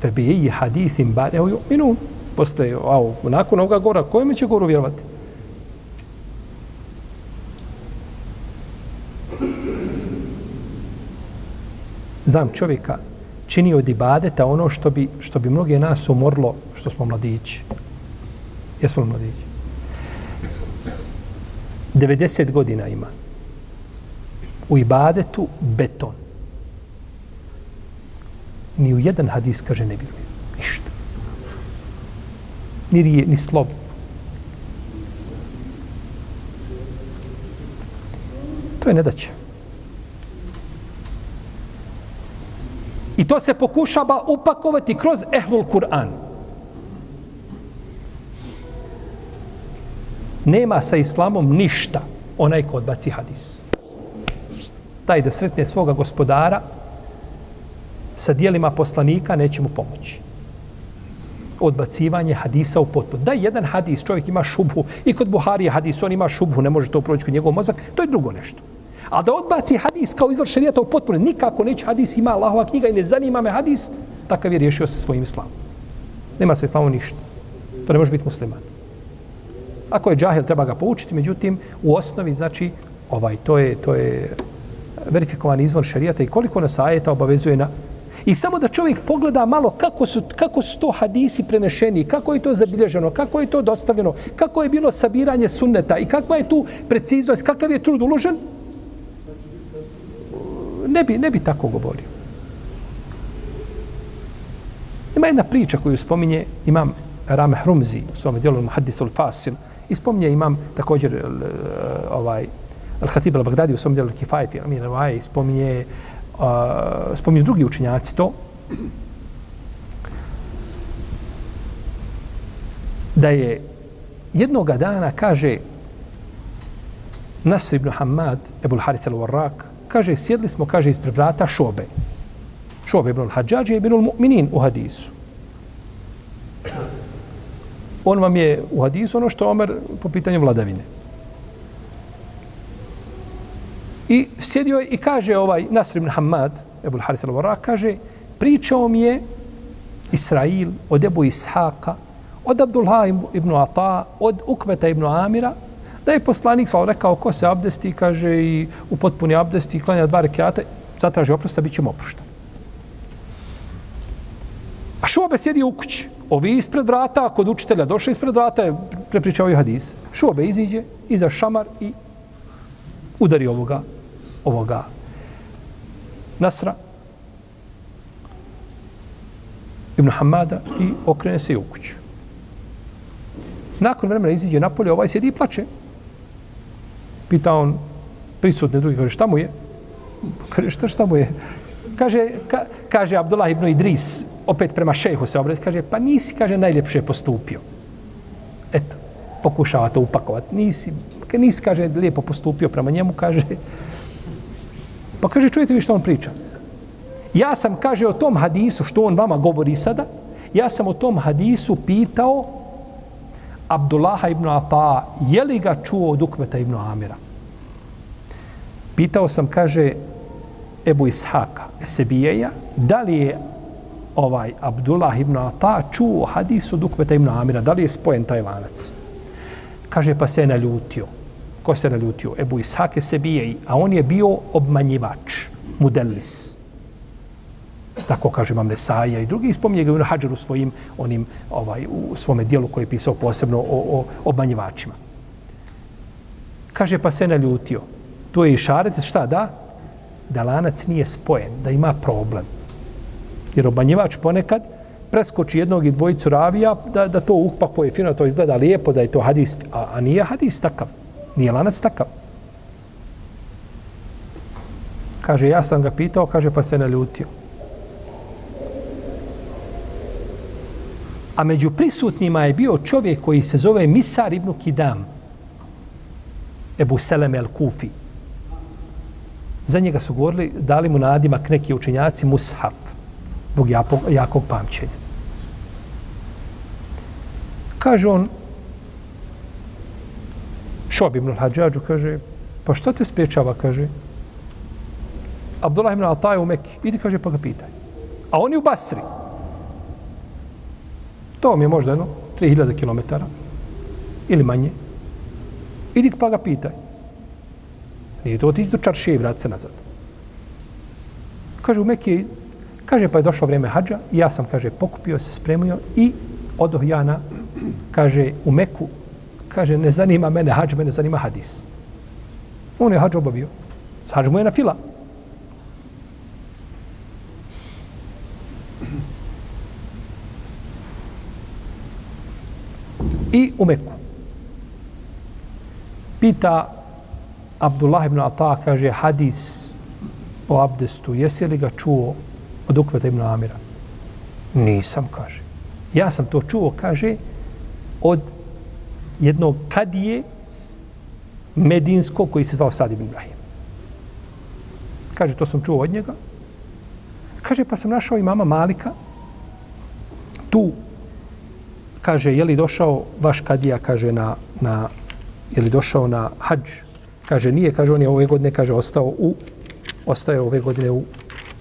tebi je hadisim bar, evo ju, minu, posle, au, nakon ovoga gora, kojeme će goru vjerovati? Znam čovjeka, čini od ibadeta ono što bi, što bi mnoge nas umorlo što smo mladići. Jesmo mladići? 90 godina ima u ibadetu beton. Ni u jedan hadis kaže ne vjeruje. Ništa. Ni rije, ni slovo. To je nedaće. I to se pokušava upakovati kroz ehlul Kur'an. Nema sa islamom ništa onaj ko odbaci hadis taj da sretne svoga gospodara sa dijelima poslanika neće mu pomoći. Odbacivanje hadisa u potpuno. Da jedan hadis, čovjek ima šubhu, i kod Buharije hadis, on ima šubhu, ne može to proći kod njegov mozak, to je drugo nešto. A da odbaci hadis kao izvor šarijata u potpuno, nikako neće hadis, ima Allahova knjiga i ne zanima me hadis, takav je riješio se svojim islamom. Nema se islamom ništa. To ne može biti musliman. Ako je džahil, treba ga poučiti, međutim, u osnovi, znači, ovaj, to je, to je verifikovani izvor šarijata i koliko nas ajeta obavezuje na I samo da čovjek pogleda malo kako su, kako su to hadisi prenešeni, kako je to zabilježeno, kako je to dostavljeno, kako je bilo sabiranje sunneta i kakva je tu preciznost, kakav je trud uložen, ne bi, ne bi tako govorio. Ima jedna priča koju spominje imam Rameh Rumzi u svom dijelu Muhaddis al-Fasil i spominje imam također eh, ovaj Al-Khatib al-Baghdadi u svom djelu Kifajf fi Amir al spominje uh, spominje drugi učinjaci to da je jednoga dana kaže Nasr ibn Hamad, Ebul Haris al-Warraq, kaže, sjedli smo, kaže, ispred vrata šobe. Šobe ibn al-Hadžađe i ibn al-Mu'minin u hadisu. On vam je u hadisu ono što Omer po pitanju vladavine. I sjedio je i kaže ovaj Nasr ibn Hamad, Ebul Haris al-Vara, kaže, pričao mi je Israil od Ebu Ishaqa, od Abdullah ibn Ata, od Ukveta ibn Amira, da je poslanik sa rekao ko se abdesti, kaže i u potpuni abdesti, klanja dva rekiata, zatraži oprosta, bit ćemo oprošteni. A šobe sjedi u kući. Ovi ispred vrata, kod učitelja došli ispred vrata, je prepričao i hadis. Šobe iziđe, iza šamar i udari ovoga, ovoga Nasra, Ibn Hamada i okrene se i u kuću. Nakon vremena iziđe napolje, ovaj sjedi i plače. Pita on prisutne drugi, kaže, šta mu je? Kaže, šta, šta mu je? Kaže, ka, kaže Abdullah ibn Idris, opet prema šehu se obrati, kaže, pa nisi, kaže, najljepše postupio. Eto, pokušava to upakovati. Nisi, nisi, kaže, lijepo postupio prema njemu, kaže. Pa kaže, čujete vi što on priča? Ja sam, kaže, o tom hadisu, što on vama govori sada, ja sam o tom hadisu pitao Abdullaha ibn Ata, je li ga čuo od Ukveta ibn Amira? Pitao sam, kaže, Ebu Ishaka, Esebijeja, da li je ovaj Abdullah ibn Ata čuo hadis od Ukveta ibn Amira, da li je spojen taj lanac? Kaže, pa se je naljutio. Ko se naljutio? Ebu Ishak Esebijej, a on je bio obmanjivač, mudellis tako kaže Imam Nesaja i drugi spominje ga Ibn u svojim onim ovaj u svome dijelu koji je pisao posebno o, o obmanjivačima. Kaže pa se naljutio. To je i šarec, šta da? Da lanac nije spojen, da ima problem. Jer obmanjivač ponekad preskoči jednog i dvojicu ravija da, da to upakuje fino, to izgleda lijepo, da je to hadis, a, a nije hadis takav. Nije lanac takav. Kaže, ja sam ga pitao, kaže, pa se naljutio. A među prisutnima je bio čovjek koji se zove Misar ibn Kidam. Ebu Selem el Kufi. Za njega su govorili, dali mu nadimak neki učenjaci Mushaf, zbog jakog pamćenja. Kaže on, Šob ibn Hadžađu, kaže, pa što te spriječava, kaže, Abdullah ibn Altaj u Mekki, idi, kaže, pa ga pitaj. A on je u Basri. To mi je možda jedno 3000 km ili manje. Idi pa ga pitaj. Nije to otići do čaršije i vrati se nazad. Kaže, u Mekije, kaže, pa je došlo vrijeme hađa i ja sam, kaže, pokupio se, spremio i odoh ja na, kaže, u Meku, kaže, ne zanima mene hađ, mene zanima hadis. On je hađ obavio. Hađ mu je na fila. i u Meku. Pita Abdullah ibn Ata, kaže, hadis o abdestu, jesi li ga čuo od Ukveta ibn Amira? Nisam, kaže. Ja sam to čuo, kaže, od jednog kadije medinsko koji se zvao Sad ibn Ibrahim. Kaže, to sam čuo od njega. Kaže, pa sam našao i mama Malika tu kaže, je li došao vaš kadija, kaže, na, na, je li došao na hađ? Kaže, nije, kaže, on je ove godine, kaže, ostao u, ostaje ove godine u,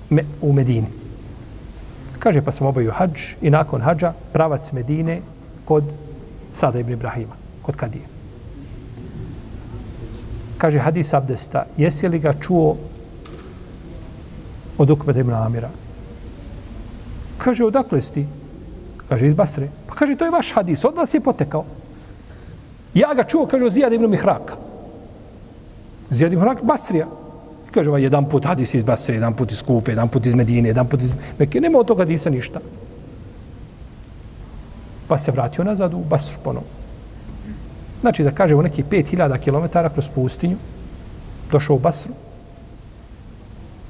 me, u Medini. Kaže, pa sam obavio hađ i nakon hađa pravac Medine kod Sada ibn Ibrahima, kod Kadije. Kaže, hadis abdesta, jesi li ga čuo od Ukbeta ibn Amira? Kaže, odakle si ti? Kaže, iz Basre. Pa kaže, to je vaš hadis, od vas je potekao. Ja ga čuo, kaže, o Zijad ibn Mihraka. Zijad ibn Mihraka, Basrija. Kaže, ovaj, jedan put hadis iz Basre, jedan put iz Kufe, jedan put iz Medine, jedan put iz Mekke. Nema od toga hadisa ništa. Pa se vratio nazad u Basru ponovno. Znači da kaže u neki 5000 km kroz pustinju, došao u Basru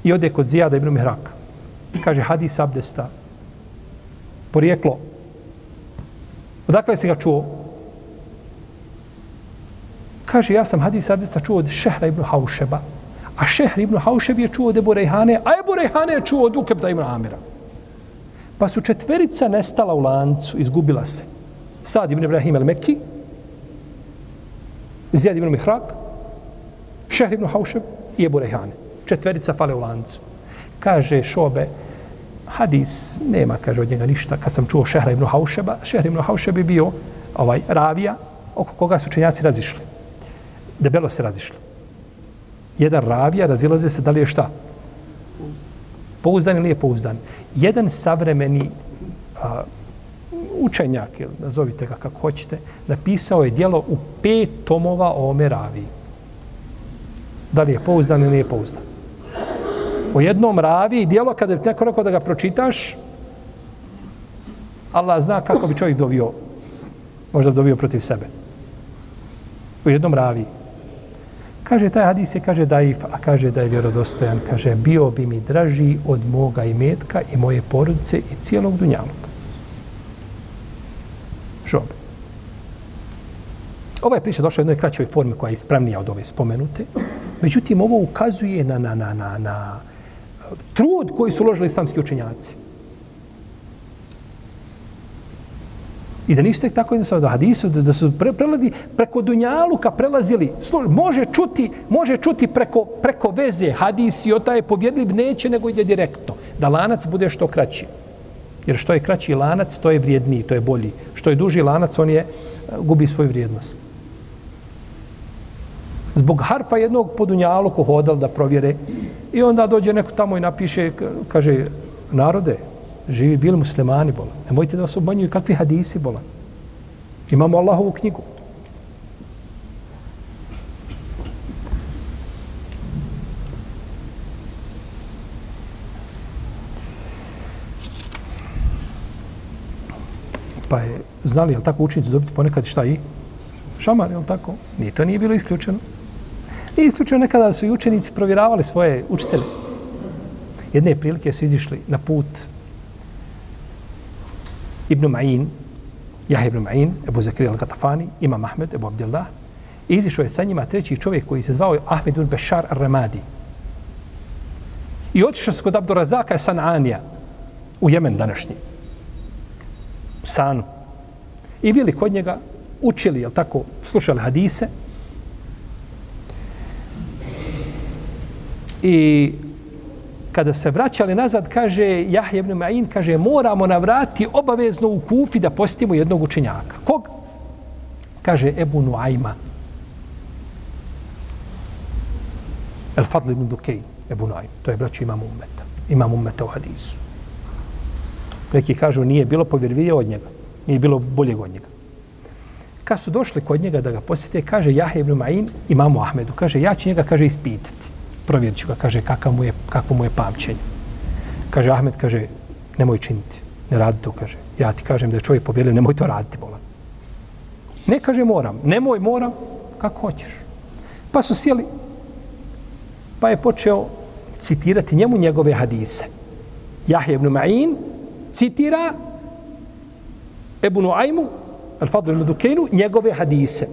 i ode kod Zijada ibn Mihraka. Kaže hadis abdesta, porijeklo. Odakle se ga čuo? Kaže, ja sam hadis abdesta čuo od Šehra ibn Haušeba, a Šehr ibn Haušeb je čuo od Ebu Rejhane, a Ebu Rejhane je čuo od Ukebda ibn Amira. Pa su četverica nestala u lancu, izgubila se. Sad ibn Ibrahim el-Mekki, Zijad ibn Mihrak, Šehr ibn Haušeb i Ebu Rejhane. Četverica fale u lancu. Kaže Šobe, hadis, nema, kaže od njega ništa. Kad sam čuo Šehra ibn Haušeba, Šehr ibn Haušeb je bio ovaj, ravija oko koga su činjaci razišli. Debelo se razišli. Jedan ravija razilaze se da li je šta? Pouzdan ili je pouzdan. Jedan savremeni a, učenjak, ili nazovite ga kako hoćete, napisao je dijelo u pet tomova o ome raviji. Da li je pouzdan ili nije pouzdan. O jednom ravi dijelo kada bi neko rekao da ga pročitaš, Allah zna kako bi čovjek dovio, možda dovio protiv sebe. U jednom ravi. Kaže, taj hadis je, kaže, da a kaže da je vjerodostojan. Kaže, bio bi mi draži od moga imetka i moje porodice i cijelog dunjaluka. Žob. Ova je priča došla u jednoj kraćoj formi koja je ispravnija od ove spomenute. Međutim, ovo ukazuje na, na, na, na, na eh, trud koji su uložili islamski učenjaci. I da nisu tek tako jednostavno da hadisu, da, da su pre, preladi preko Dunjaluka prelazili. Služi, može čuti, može čuti preko, preko veze hadisi o taj povjedljiv neće nego ide direktno. Da lanac bude što kraći. Jer što je kraći lanac, to je vrijedniji, to je bolji. Što je duži lanac, on je gubi svoju vrijednost. Zbog harfa jednog podunjalu ko hodal da provjere I onda dođe neko tamo i napiše, kaže, narode, živi bili muslimani, bola. Nemojte da vas obmanjuju kakvi hadisi, bola. Imamo Allahovu knjigu. Pa je, znali, jel tako učenici dobiti ponekad šta i? Šamar, jel tako? Nije to nije bilo isključeno. Nije isključeno nekada su i učenici provjeravali svoje učitelje. Jedne prilike su izišli na put Ibn Ma'in, Jahe ibn Ma'in, Ebu Zakir al-Gatafani, Imam Ahmed, Ebu Abdillah. I izišao je sa njima treći čovjek koji se zvao Ahmed ibn Bešar al-Ramadi. I otišao se kod Abdurazaka je San'anija u Jemen današnji. U Sanu. I bili kod njega, učili, jel tako, slušali hadise, I kada se vraćali nazad, kaže Jahje ibn Ma'in, kaže, moramo navrati obavezno u Kufi da postimo jednog učenjaka. Kog? Kaže Ebu Nuajma. El Fadl ibn Dukein, Ebu Nuajma. To je braćo imam umeta. Imam umeta u hadisu. Neki kažu, nije bilo povjerljivije od njega. Nije bilo boljeg od njega. Kad su došli kod njega da ga posjete, kaže Jahe ibn Ma'in imamu Ahmedu. Kaže, ja ću njega, kaže, ispitati provjerit ću ga, kaže, kakav mu je, kakvo mu je pamćenje. Kaže, Ahmed, kaže, nemoj činiti, ne radi to, kaže. Ja ti kažem da je čovjek povjerljiv, nemoj to raditi, bolan. Ne kaže moram, nemoj moram, kako hoćeš. Pa su sjeli, pa je počeo citirati njemu njegove hadise. Jahje ibn Ma'in citira Ebu Nu'ajmu, Al-Fadlu ibn njegove hadise.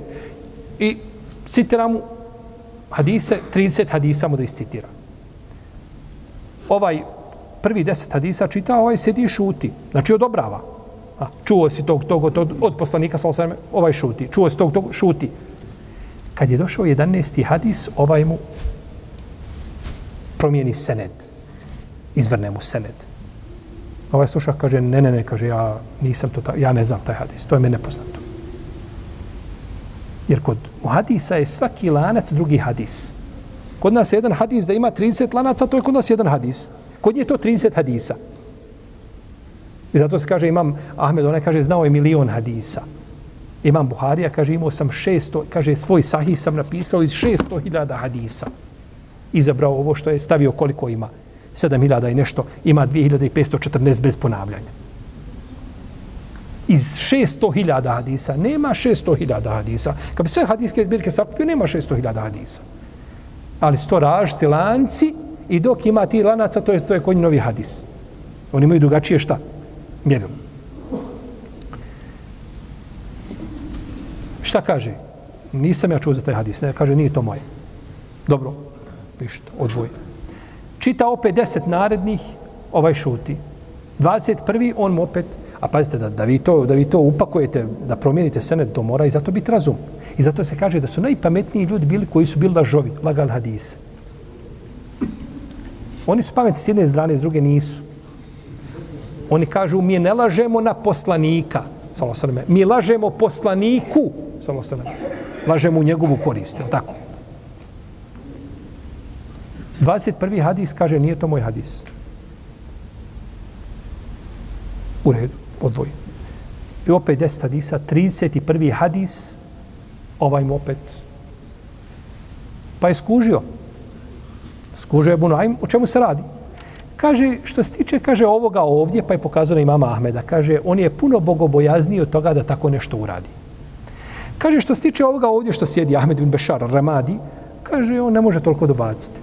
I citira mu hadise, 30 hadisa mu da iscitira. Ovaj prvi 10 hadisa čita, ovaj sedi i šuti. Znači odobrava. A, čuo si tog, tog, tog od poslanika, sal sveme, ovaj šuti. Čuo si tog, tog, šuti. Kad je došao 11. hadis, ovaj mu promijeni sened. Izvrne mu sened. Ovaj slušak kaže, ne, ne, ne, kaže, ja nisam to, ja ne znam taj hadis. To je mene poznato. Jer kod u hadisa je svaki lanac drugi hadis. Kod nas je jedan hadis da ima 30 lanaca, to je kod nas jedan hadis. Kod nje je to 30 hadisa. I zato se kaže, imam Ahmed, onaj kaže, znao je milion hadisa. Imam Buharija, kaže, imao sam 600, kaže, svoj sahih sam napisao iz 600.000 hadisa. Izabrao ovo što je stavio koliko ima. 7000 i nešto, ima 2514 bez ponavljanja. iz 600.000 hadisa. Nema 600.000 hadisa. Kad bi sve hadijske zbirke sakupio, nema 600.000 hadisa. Ali sto različiti lanci i dok ima ti lanaca, to je, to je konj novi hadis. Oni imaju drugačije šta? Mjerilo. Šta kaže? Nisam ja čuo za taj hadis. Ne, kaže, nije to moje. Dobro, pišite, odvoj. Čita opet deset narednih, ovaj šuti. 21. on mu opet, a pazite da, da, vi to, da vi to upakujete, da promijenite senet, to mora i zato biti razum. I zato se kaže da su najpametniji ljudi bili koji su bili lažovi, lagal hadise. Oni su pametni s jedne strane, s druge nisu. Oni kažu, mi ne lažemo na poslanika, salosrme. mi lažemo poslaniku, salosrme. lažemo u njegovu korist, tako? 21. hadis kaže, nije to moj hadis. U redu, odvoj. I opet 10 hadisa, 31. hadis, ovaj mu opet. Pa je skužio. Skužio je Bunaim, o čemu se radi? Kaže, što se tiče, kaže, ovoga ovdje, pa je pokazano i mama Ahmeda, kaže, on je puno bogobojazniji od toga da tako nešto uradi. Kaže, što se tiče ovoga ovdje, što sjedi Ahmed bin Bešar, Ramadi, kaže, on ne može toliko dobaciti.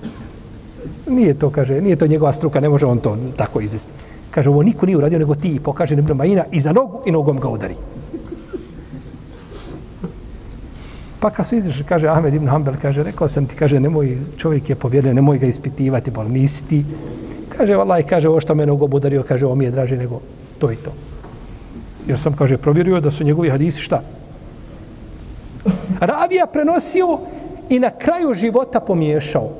Nije to, kaže, nije to njegova struka, ne može on to tako izvesti. Kaže, ovo niko nije uradio, nego ti pokaže Ibn Majina i za nogu i nogom ga udari. Pa kad su izašli, kaže Ahmed ibn Hanbel, kaže, rekao sam ti, kaže, nemoj, čovjek je povjerio, nemoj ga ispitivati, bol, nisi ti. Kaže, valaj, kaže, ovo što me nogom udario, kaže, ovo mi je draže nego to i to. Jer sam, kaže, provjerio da su njegovi hadisi šta? Ravija prenosio i na kraju života pomiješao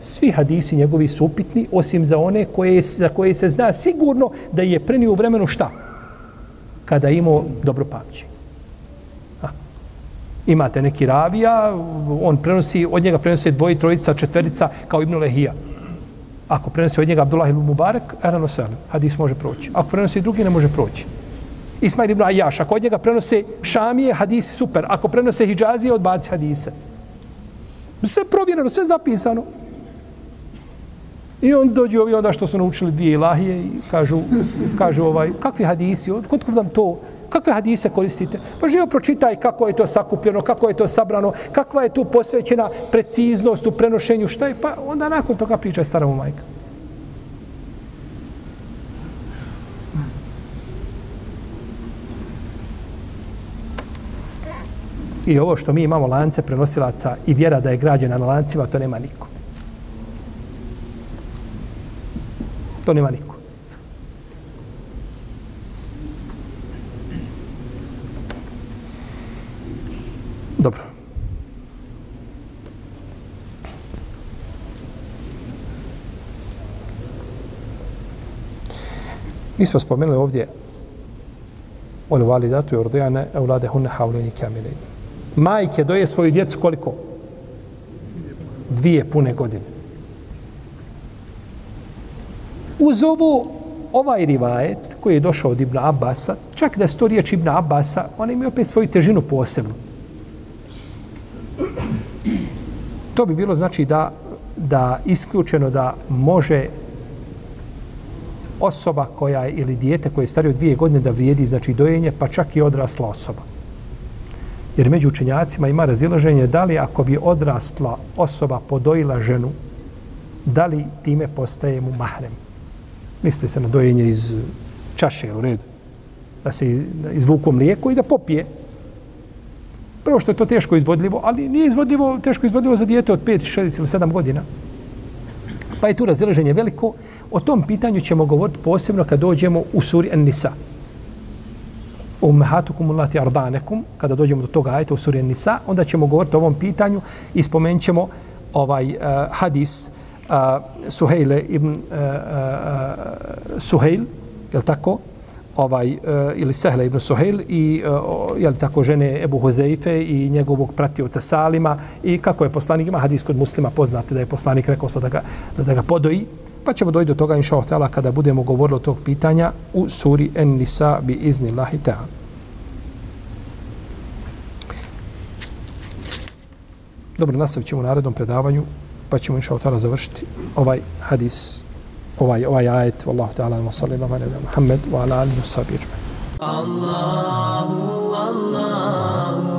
svi hadisi njegovi su upitni, osim za one koje, za koje se zna sigurno da je prenio u vremenu šta? Kada imao dobro pamćenje. Imate neki ravija, on prenosi, od njega prenosi dvoji, trojica, četverica, kao Ibn Lehija. Ako prenosi od njega Abdullah ibn Mubarak, erano selim, hadis može proći. Ako prenosi drugi, ne može proći. Ismail ibn Ajaš, ako od njega prenose Šamije, hadisi super. Ako prenose Hidžazije, odbaci hadise. Sve provjereno, sve zapisano. I on dođu ovi onda što su naučili dvije ilahije i kažu, kažu ovaj, kakvi hadisi, kod kod vam to, kakve hadise koristite? Pa živo pročitaj kako je to sakupljeno, kako je to sabrano, kakva je tu posvećena preciznost u prenošenju, šta je, pa onda nakon toga pričaj staromu majka. I ovo što mi imamo lance prenosilaca i vjera da je građena na lancima, to nema niko. To nema niko. Dobro. Mi smo spomenuli ovdje Ol validatu i urdijane evlade hunne haulini kamileni. Majke doje svoju djecu koliko? Dvije pune godine. Uz ovo, ovaj rivajet koji je došao od Ibn Abasa, čak da sto riječ Ibna Abasa, on ima opet svoju težinu posebnu. To bi bilo znači da, da isključeno da može osoba koja je, ili dijete koje je starije od dvije godine da vrijedi znači dojenje, pa čak i odrasla osoba. Jer među učenjacima ima razilaženje da li ako bi odrasla osoba podojila ženu, da li time postaje mu mahrem misli se na dojenje iz čaše u redu, da se izvuku mlijeko i da popije. Prvo što je to teško izvodljivo, ali nije izvodljivo, teško izvodljivo za dijete od 5, 6 ili 7 godina. Pa je tu razilaženje veliko. O tom pitanju ćemo govoriti posebno kad dođemo u suri An-Nisa. U mehatukum ulati ardanekum, kada dođemo do toga ajta u suri An-Nisa, onda ćemo govoriti o ovom pitanju i spomenut ćemo ovaj uh, hadis uh, a, Suhejle ibn a, a, Suhejl, e, e, e, je tako? Ovaj, uh, ili Sehle ibn Suhejl i uh, je tako žene Ebu Huzeife i njegovog pratioca Salima i kako je poslanik, ima hadis kod muslima poznate da je poslanik rekao da ga, da, da ga podoji, pa ćemo doći do toga inša Allah kada budemo govorili o tog pitanja u suri En Nisa bi izni Allahi ta'ala. Dobro, nastavit ćemo u narednom predavanju pa ćemo inša Allah završiti ovaj hadis, ovaj, ovaj ajet. Wallahu ta'ala, wa sallimu ala nebija Muhammed, wa ala alihi wa sabiru. Allahu, Allahu,